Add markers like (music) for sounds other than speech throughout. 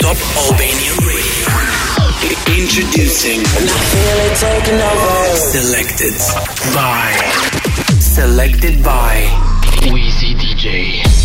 Top Albanian Radio. Introducing. Selected by. Selected by. Wizii DJ.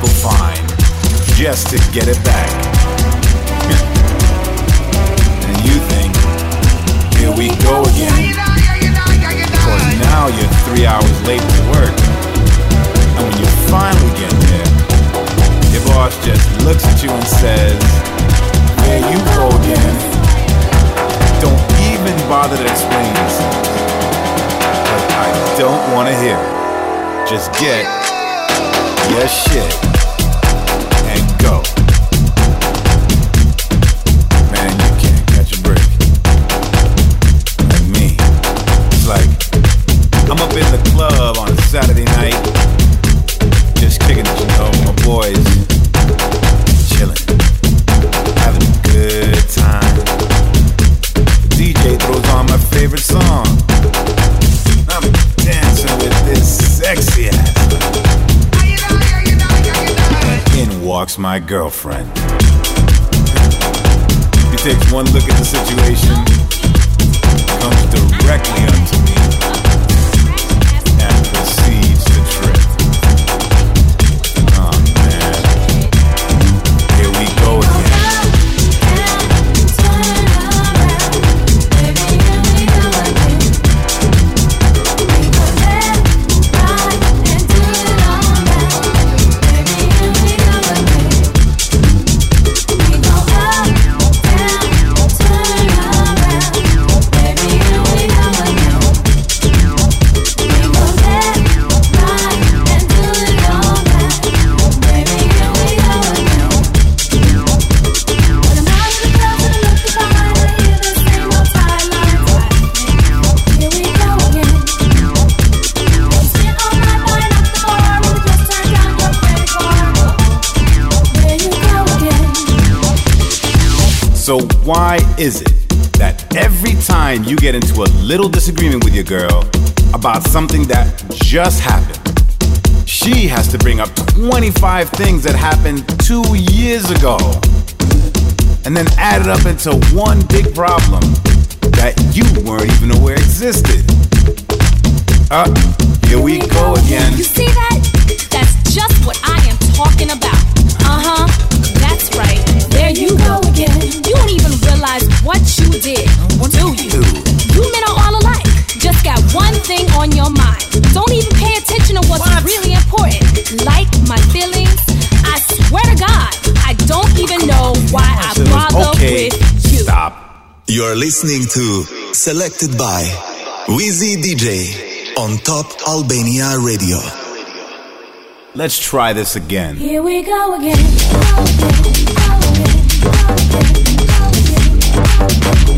people find just to get it back. (laughs) and you think, here we go again. Because now you're three hours late to work. And when you finally get there, your boss just looks at you and says, there you go again. Don't even bother to explain yourself. I don't want to hear. Just get Yes, shit. my girlfriend. He takes one look at the situation, comes directly up to me. Is it that every time you get into a little disagreement with your girl about something that just happened, she has to bring up 25 things that happened two years ago and then add it up into one big problem that you weren't even aware existed? Uh, here we go again. You see that? That's just what I am talking about. Uh huh. What you did, What do you? You men are all alike. Just got one thing on your mind. Don't even pay attention to what's What? really important. Like my feelings. I swear to God, I don't even know why I bother okay, with you. stop. You're listening to Selected by Wizii DJ on Top Albania Radio. Let's try this again. Here we go again. Go again, go again, go Bum, bum, bum.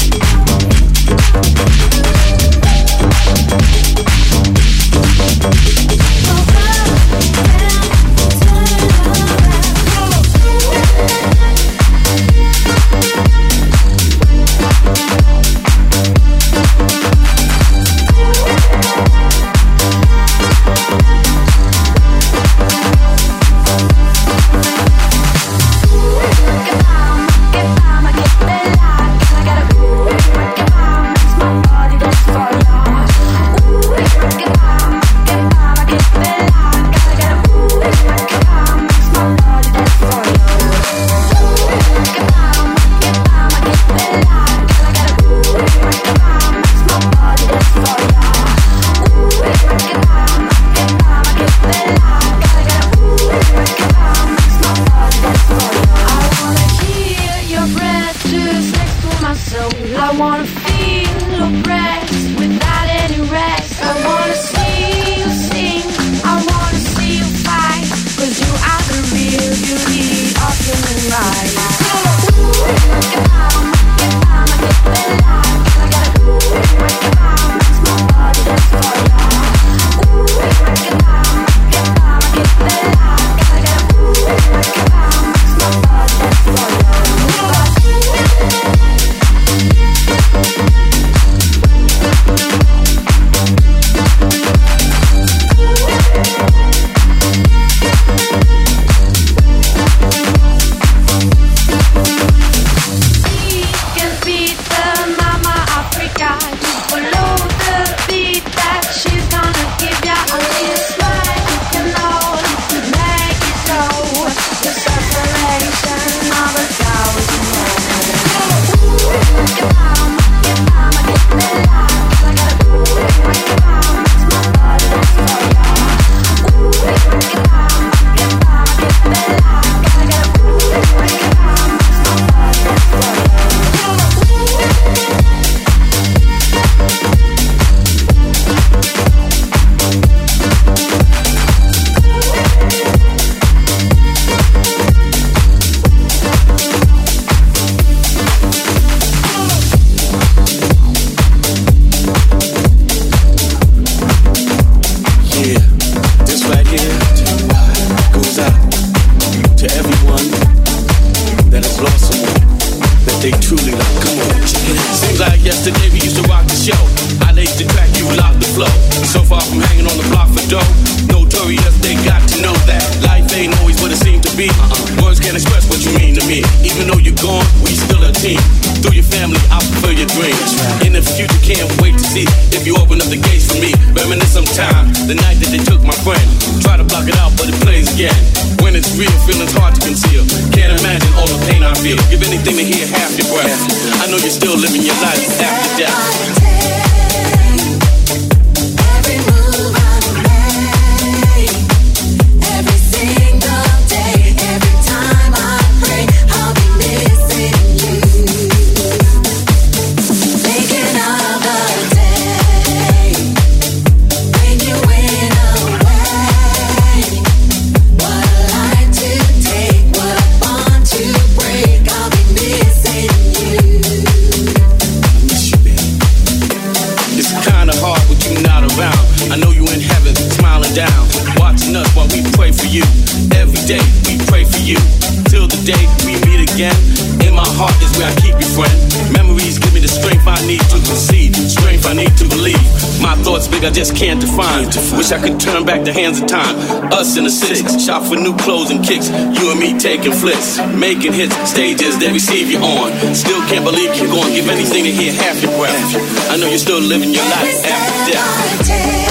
Run back the hands of time. Us in the six. Shop for new clothes and kicks. You and me taking flips. Making hits. Stages they receive you on. Still can't believe you're going. Give anything to hear half your breath. I know you're still living your life after death.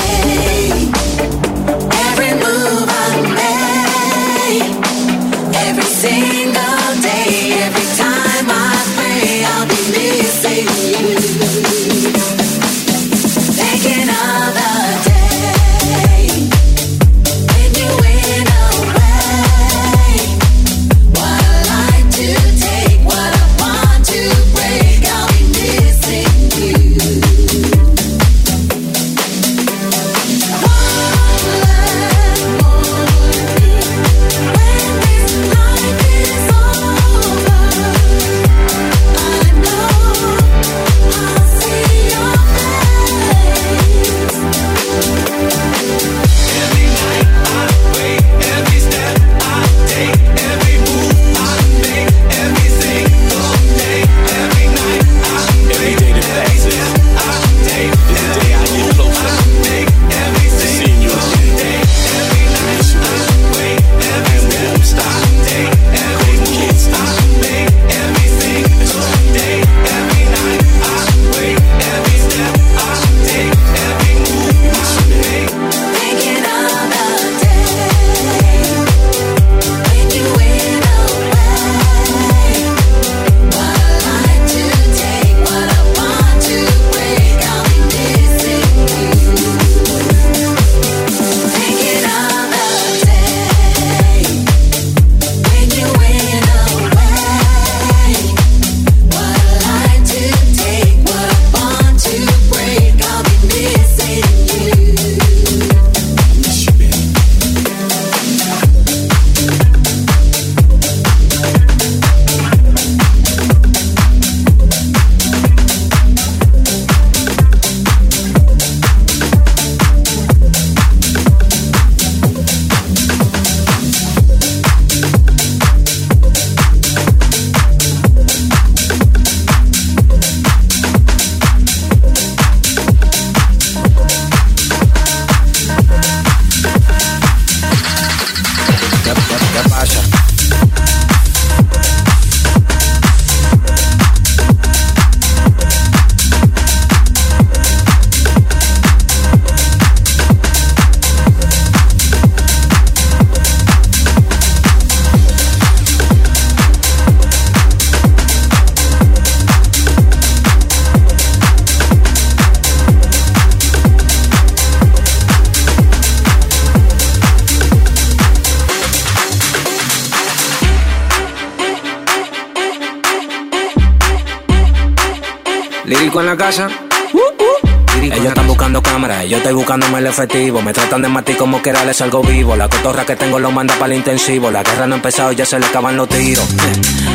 Ellos están buscando cámaras, yo estoy buscándome el efectivo. Me tratan de matar como quiera, les salgo vivo. La cotorra que tengo lo manda para el intensivo. La guerra no ha empezado, ya se le acaban los tiros.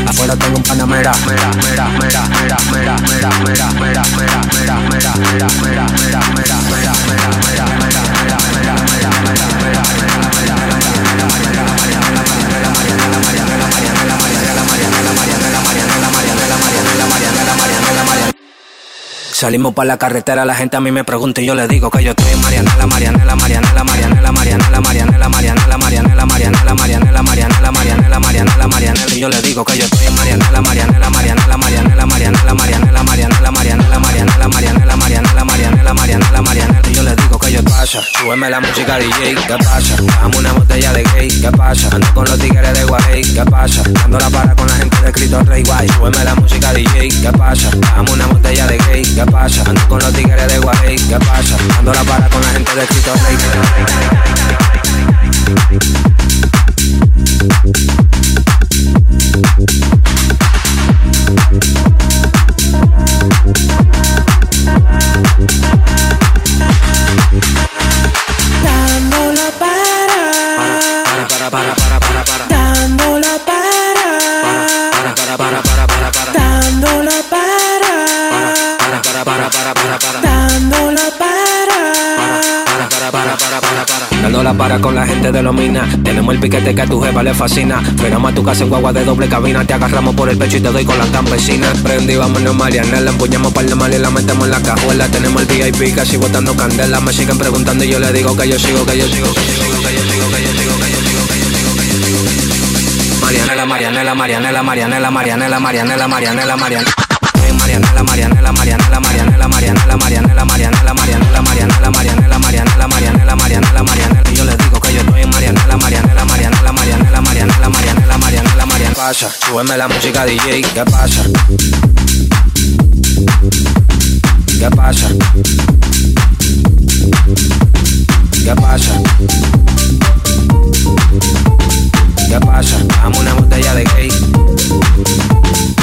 Afuera tengo un panamera. Salimos para la carretera, la gente a mí me pregunta y yo le digo que yo estoy en Marianela, Marianela, Marianela, Marianela, Marianela, Marianela, Marianela, Marianela, Marianela, Marianela, Marianela, Marianela, Marianela, Marianela, y yo le digo que yo estoy en Marianela, Marianela, Marianela, Marianela, Marianela, Marianela, Marianela, Marianela, Marianela, Marianela, Marianela, Marianela, Marianela, Marianela, y yo le digo que yo pasa, súbeme la música DJ, ¿qué pasa? Dame una botella de gay, ¿qué pasa? Ando con los tigres de Guay, ¿qué pasa? Dando la para con la de Cristo Rey Guay, súbeme la música DJ, ¿qué pasa? Dame una botella de gay, ¿qué pasa? Ando con los tigres de Guay, ¿qué pasa? Dando la para con la gente de Cristo Rey. Dando la para con la gente de los minas. Tenemos el piquete que a tu jefa le fascina. Fregamos a tu casa en guagua de doble cabina. Te agarramos por el pecho y te doy con la campesina. Prendí, vámonos Marianela. Empuñamos par de mal y la metemos en la cajuela. Tenemos el VIP casi botando candela. Me siguen preguntando y yo le digo que yo sigo, que yo sigo, que yo sigo, que yo sigo, que yo sigo, que yo sigo, sigo. Marianela, Marianela, Marianela, Marianela, Marianela, Marianela, Marianela, Marianela. Marianela, Marianela, Marianela, Marianela, Marianela, Marianela, Marianela, Marianela, Marianela, Marianela, Marianela, Marianela, Marianela, Marianela, yo les digo que yo estoy en Marianela, Marianela, Marianela, Marianela, Marianela, Marianela, Marianela, Marianela. Pasa, súbeme la música DJ, ¿qué pasa? ¿Qué pasa? ¿Qué pasa? ¿Qué pasa? Dame una botella de gay.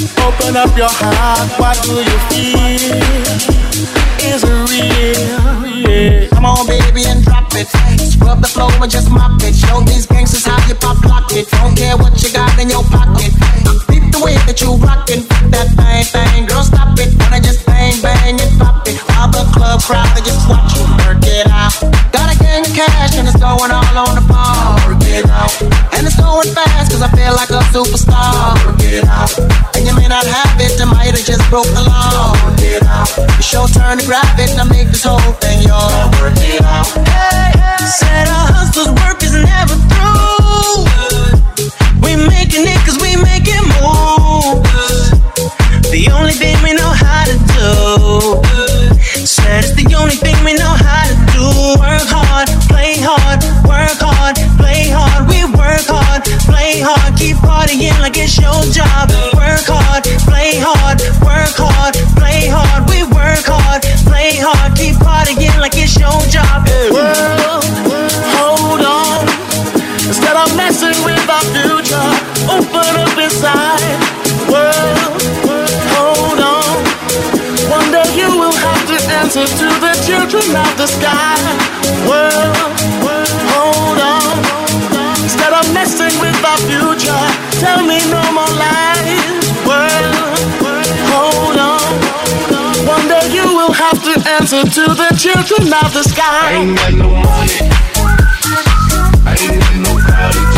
Open up your heart, what do you feel? Is it real? Yeah. Come on, baby, and drop it. Scrub the floor and just mop it. Show these gangsters how you pop lock it. Don't care what you got in your pocket. Beat the way that you rockin'. That bang bang, girl, stop it. Wanna just bang bang and pop it. While the club crowd they just watch you work it out. Got a gang of cash and it's going all on the ball. Out. And it's going fast cause I feel like a superstar. Work it out. And you may not have it, I might have just broke the law. Work it out. It's your turn to grab it I make this whole thing yours. Work it out. Hey, said a hustler's work is never through. We making it cause we make it move. The only thing we know how to do. Said it's the play hard, keep partying like it's your job. Work hard, play hard, work hard, play hard. We work hard, play hard, keep partying like it's your job. Well, hold on. Instead of messing with our future, open up inside. Well, hold on. One day you will have to answer to the children of the sky. Well, hold on. Instead of messing with our future, tell me no more lies. Well, hold on. One day you will have to answer to the children of the sky. ain't got no money. I ain't got no car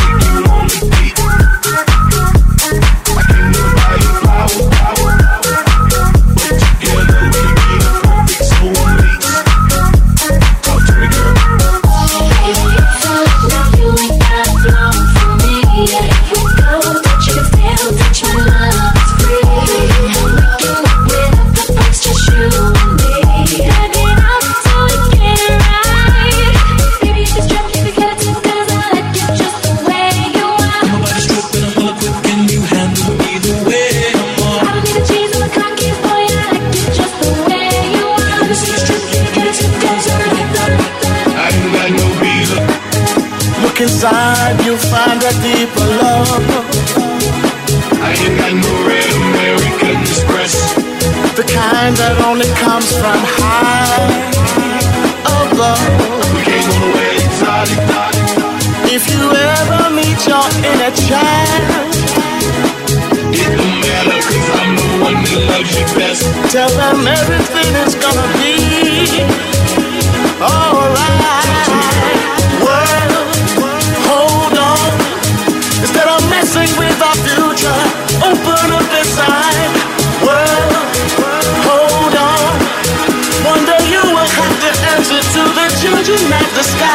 from high above. If you ever meet your inner child, I'm the one loves you best. tell them everything is gonna be of the sky.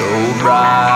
So bright.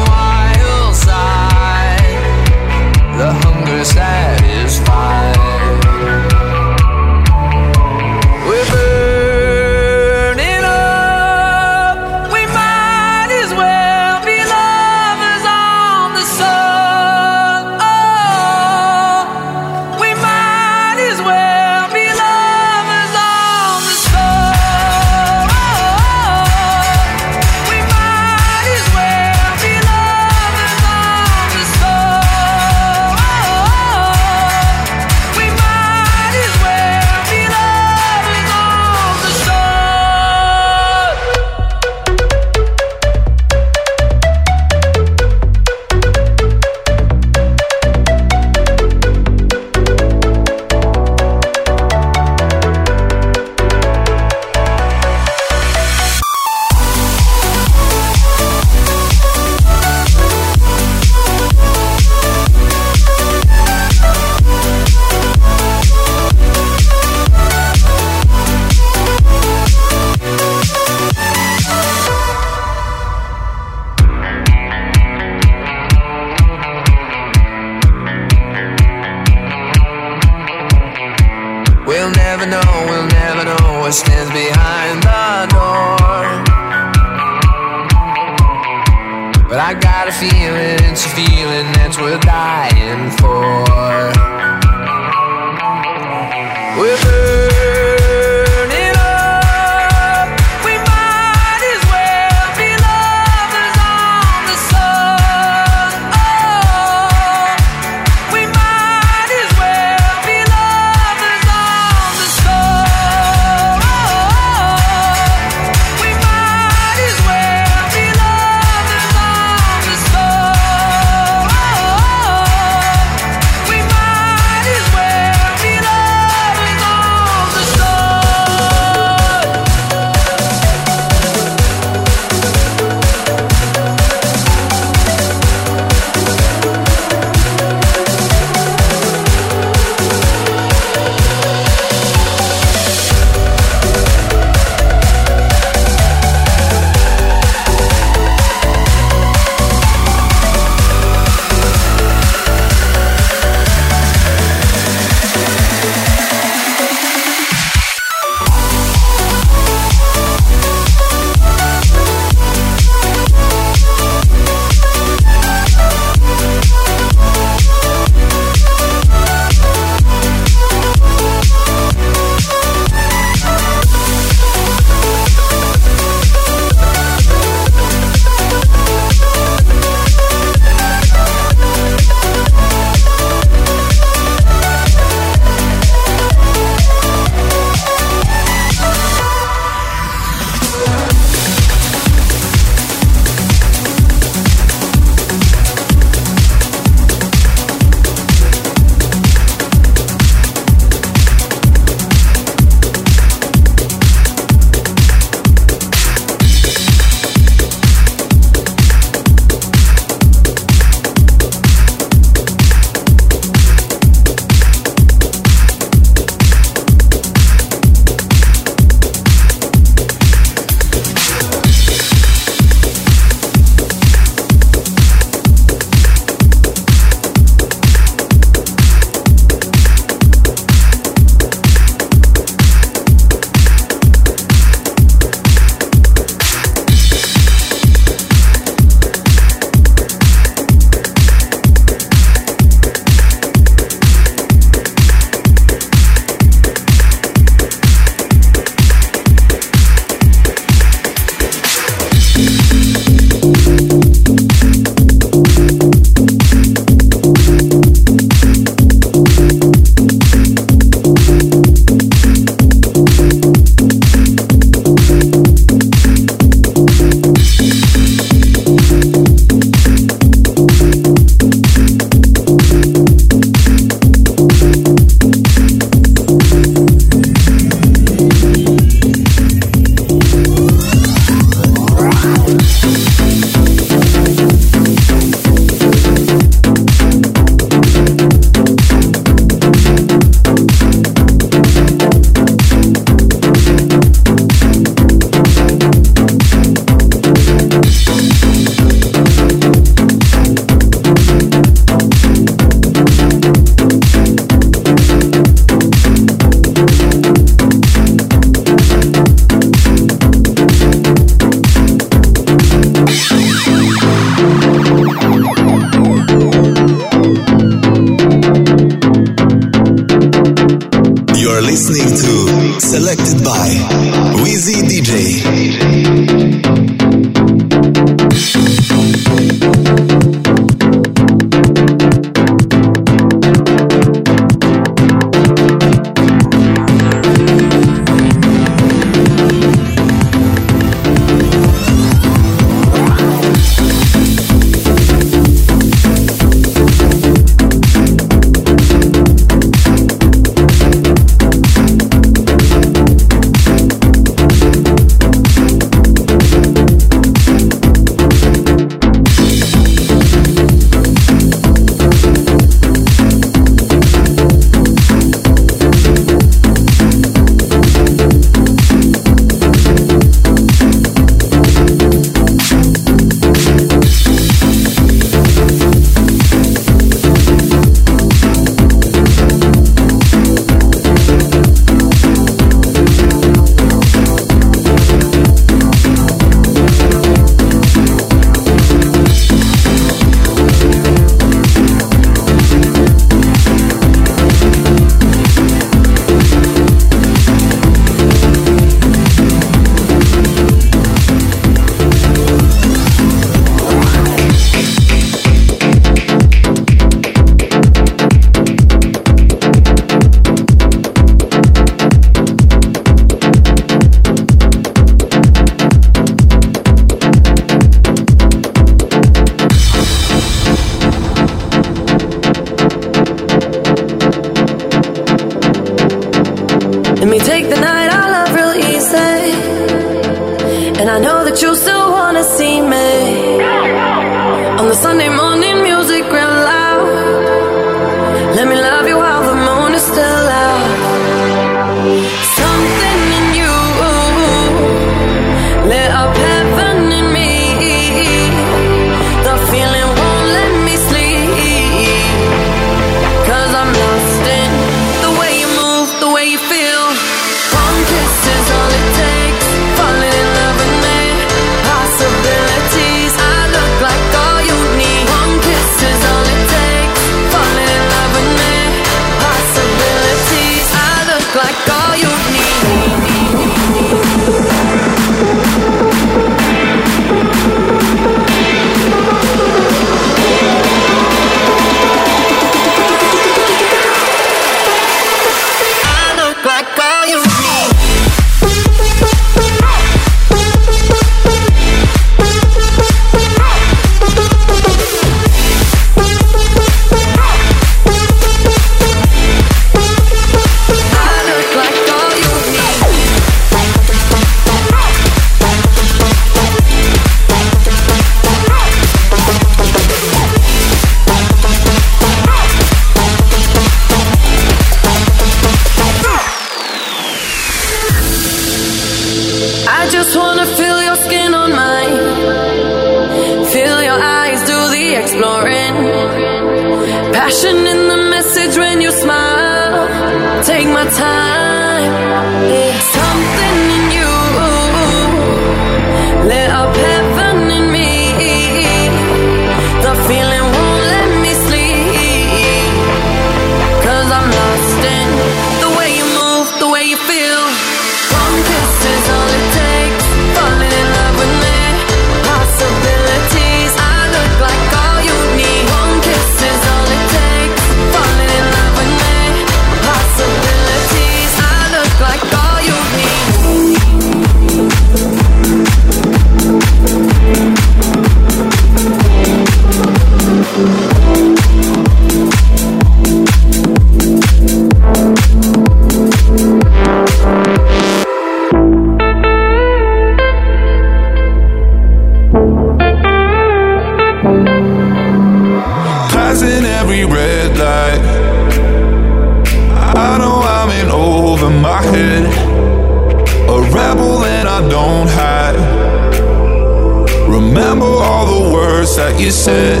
remember all the words that you said.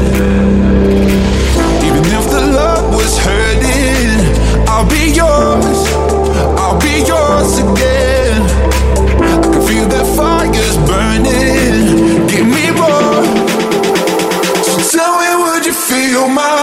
Even if the love was hurting, I'll be yours, I'll be yours again. I can feel that fire's burning. Give me more. So tell me, would you feel my?